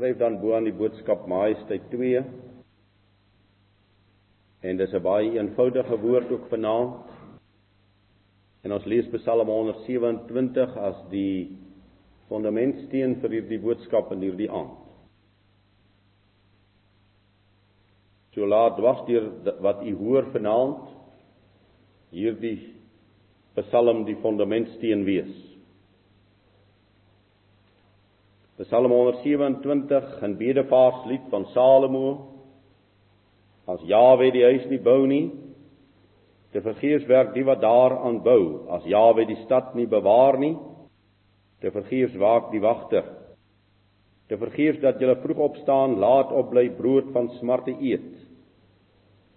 skryf dan bo aan die boodskap Majesteit 2. En dis 'n baie eenvoudige woord ook vanaand. En ons lees Psalm 127 as die fundamentsteen vir hierdie boodskap in hierdie aand. So laat was deur wat u hoor vanaand hierdie Psalm die fundamentsteen wees. Psalm 127 'n bedevaarslied van Salomo. As Jawe die huis nie bou nie, te vergeefs werk die wat daaraan bou. As Jawe die stad nie bewaar nie, te vergeefs waak die wagter. Te vergeefs dat jy vroeg opstaan, laat opbly brood van smarte eet.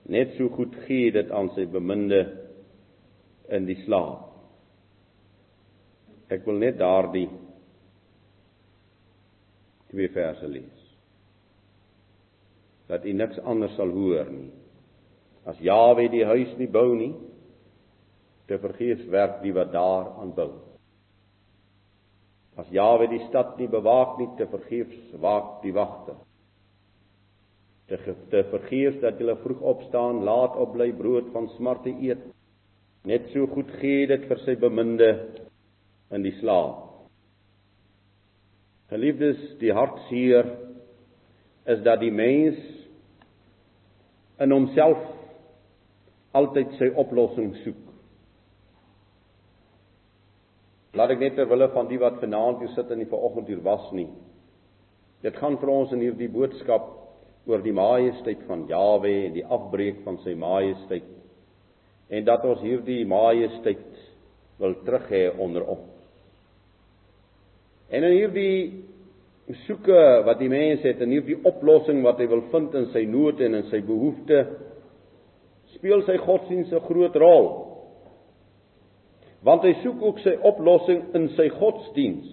Net so goed gee dit aan sy beminde in die slaap. Ek wil net daardie twee verse lees. Dat u niks anders sal hoor nie. As Jawe die huis nie bou nie, te vergeefs werk die wat daar aan bou. As Jawe die stad nie bewaak nie, te vergeefs waak die wagter. Te, te vergeefs dat hulle vroeg opstaan, laat opbly brood van smarte eet. Net so goed gee dit vir sy beminde in die slaap. Geliefdes, die hartseer is dat die mens in homself altyd sy oplossing soek. Laat ek net terwille van die wat vanaand hier sit en die vanoggend hier was nie. Dit gaan vir ons in hierdie boodskap oor die majesteit van Jawe en die afbreek van sy majesteit en dat ons hierdie majesteit wil terug hê onder ons. En in hierdie soeke wat die mens het en hierdie oplossing wat hy wil vind in sy nood en in sy behoeftes speel sy godsdienst 'n groot rol. Want hy soek ook sy oplossing in sy godsdiens.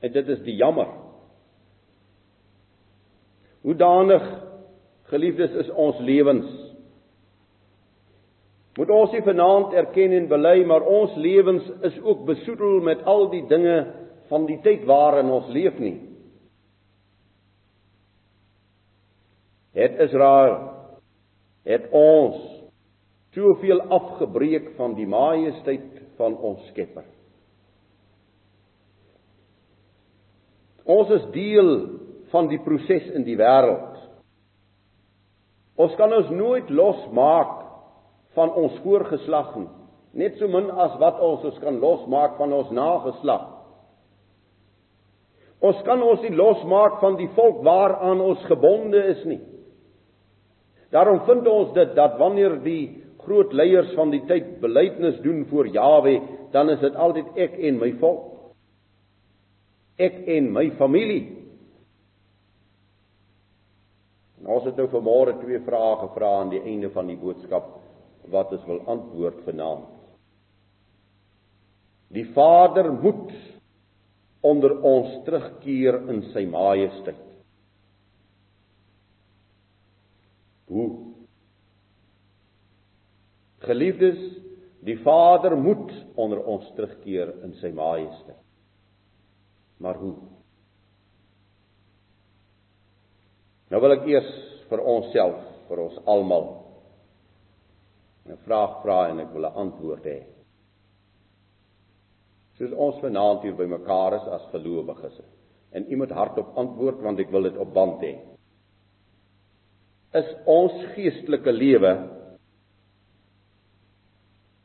En dit is die jammer. Hoe danig geliefdes is ons lewens Moet ons nie vanaand erken en bely, maar ons lewens is ook besoedel met al die dinge van die tyd waarin ons leef nie. Het Israel het ons soveel afgebreek van die majesteit van ons Skepper. Ons is deel van die proses in die wêreld. Ons kan ons nooit losmaak van ons voorgeslag nie. Net so min as wat ons ons kan losmaak van ons nageslag. Ons kan ons nie losmaak van die volk waaraan ons gebonde is nie. Daarom vind ons dit dat wanneer die groot leiers van die tyd belydenis doen voor Jawe, dan is dit altyd ek en my volk. Ek en my familie. En ons het nou vanmôre twee vrae gevra aan die einde van die boodskap wat ons wil antwoord vanaand. Die Vader moet onder ons terugkeer in sy majesteit. Hoe? Geliefdes, die Vader moet onder ons terugkeer in sy majesteit. Maar hoe? Nou wil ek eers vir onsself, vir ons almal 'n vraag vra en ek wil 'n antwoord hê. Soos ons vanaand hier bymekaar is as gelowiges en iemand hardop antwoord want ek wil dit op band hê. Is ons geestelike lewe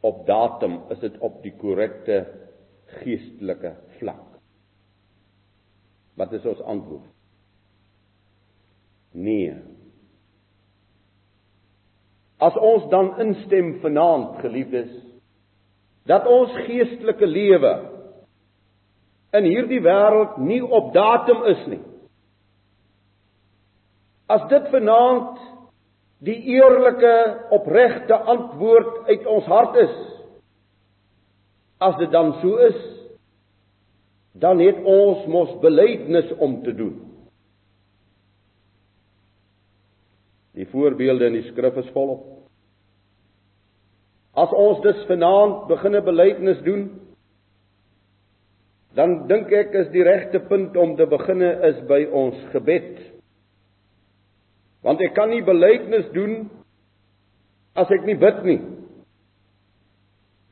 op datum, is dit op die korrekte geestelike vlak? Wat is ons antwoord? Nee, as ons dan instem vanaand geliefdes dat ons geestelike lewe in hierdie wêreld nie op datum is nie. As dit vanaand die eerlike opregte antwoord uit ons hart is as dit dan so is dan het ons mos belydenis om te doen Die voorbeelde in die skrif is volop. As ons dus vanaand beginne belydenis doen, dan dink ek is die regte punt om te beginne is by ons gebed. Want ek kan nie belydenis doen as ek nie bid nie.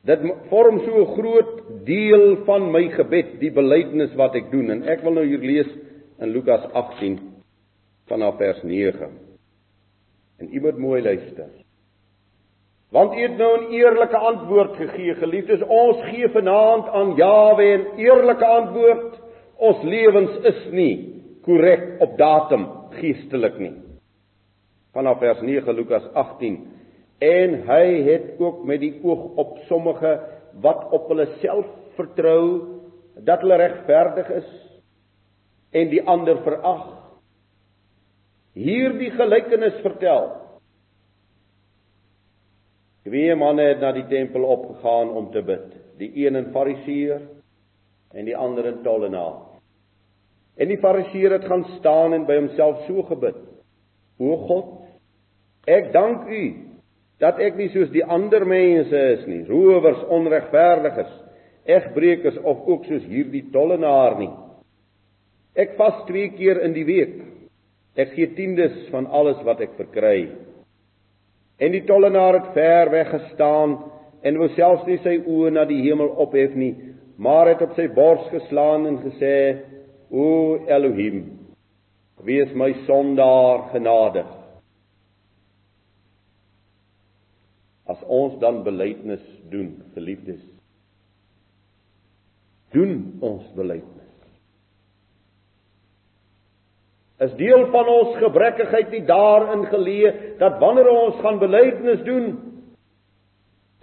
Dit vorm so 'n groot deel van my gebed, die belydenis wat ek doen en ek wil nou hier lees in Lukas 18 vanaf vers 9. En u moet mooi luister. Want u het nou 'n eerlike antwoord gegee, geliefdes. Ons gee vanaand aan Jawe 'n eerlike antwoord. Ons lewens is nie korrek op datum geestelik nie. Vanaf vers 9 Lukas 18 en hy het ook met die oog op sommige wat op hulle self vertrou dat hulle regverdig is en die ander verag hierdie gelykenis vertel twee manne het na die tempel opgegaan om te bid die een 'n fariseer en die ander 'n tollenaar en die fariseer het gaan staan en by homself so gebid o god ek dank u dat ek nie soos die ander mense is nie, rowers, onregverdiges, egbreekers of ook soos hierdie tollenaar nie. Ek vas twee keer in die week. Ek gee tiendes van alles wat ek verkry. En die tollenaar het ver weg gestaan en wou selfs nie sy oë na die hemel ophef nie, maar het op sy bors geslaan en gesê: "O Elohim, wees my sondaar genadig." as ons dan belydenis doen, geliefdes. Doen ons belydenis. Is deel van ons gebrekkigheid nie daarin geleë dat wanneer ons gaan belydenis doen,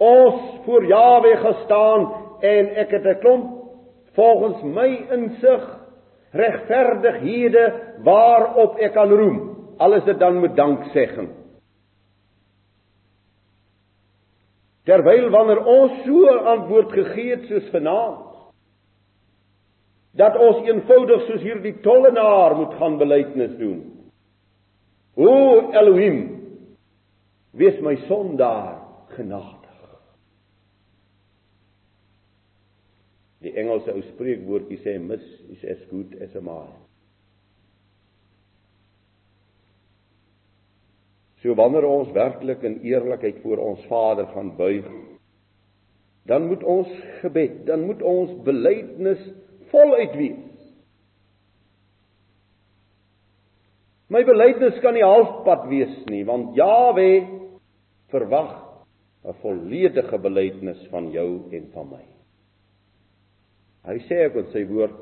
ons voor Jawe gestaan en ek het 'n klomp volgens my insig regverdighede waarop ek kan roem. Alles dit dan met danksegging. Terwyl wanneer ons so 'n antwoord gegee het soos vanaand dat ons eenvoudig soos hierdie tollenaar moet gaan belydenis doen. O Elohim, wees my sondaar genadig. Die Engelse ou spreekwoordjie sê mis is as good as a man. So wanneer ons werklik in eerlikheid voor ons Vader gaan buig, dan moet ons gebed, dan moet ons belydenis voluit wees. My belydenis kan nie halfpad wees nie, want Jawe verwag 'n volledige belydenis van jou en van my. Hy sê ek met sy woord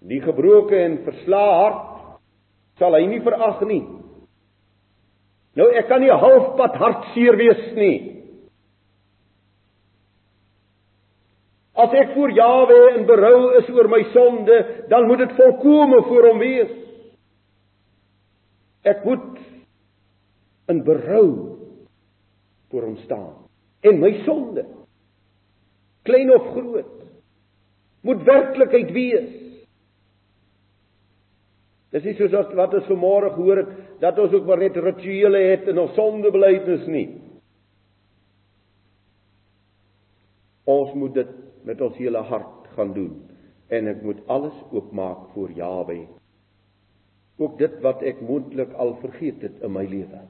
die gebroke en verslae hart sal hy nie verag nie. Nou ek kan nie halfpad hartseer wees nie. As ek voor Jawe in berou is oor my sonde, dan moet dit volkome voor hom wees. Ek moet in berou voor hom staan en my sonde klein of groot moet werklikheid wees. Dis nie soos wat ons vanmôre gehoor het dat ons ook maar net rituele het en ons sondebelydenis nie. Ons moet dit met ons hele hart gaan doen en ek moet alles oopmaak voor Jawe. Ook dit wat ek moontlik al vergeet het in my lewe.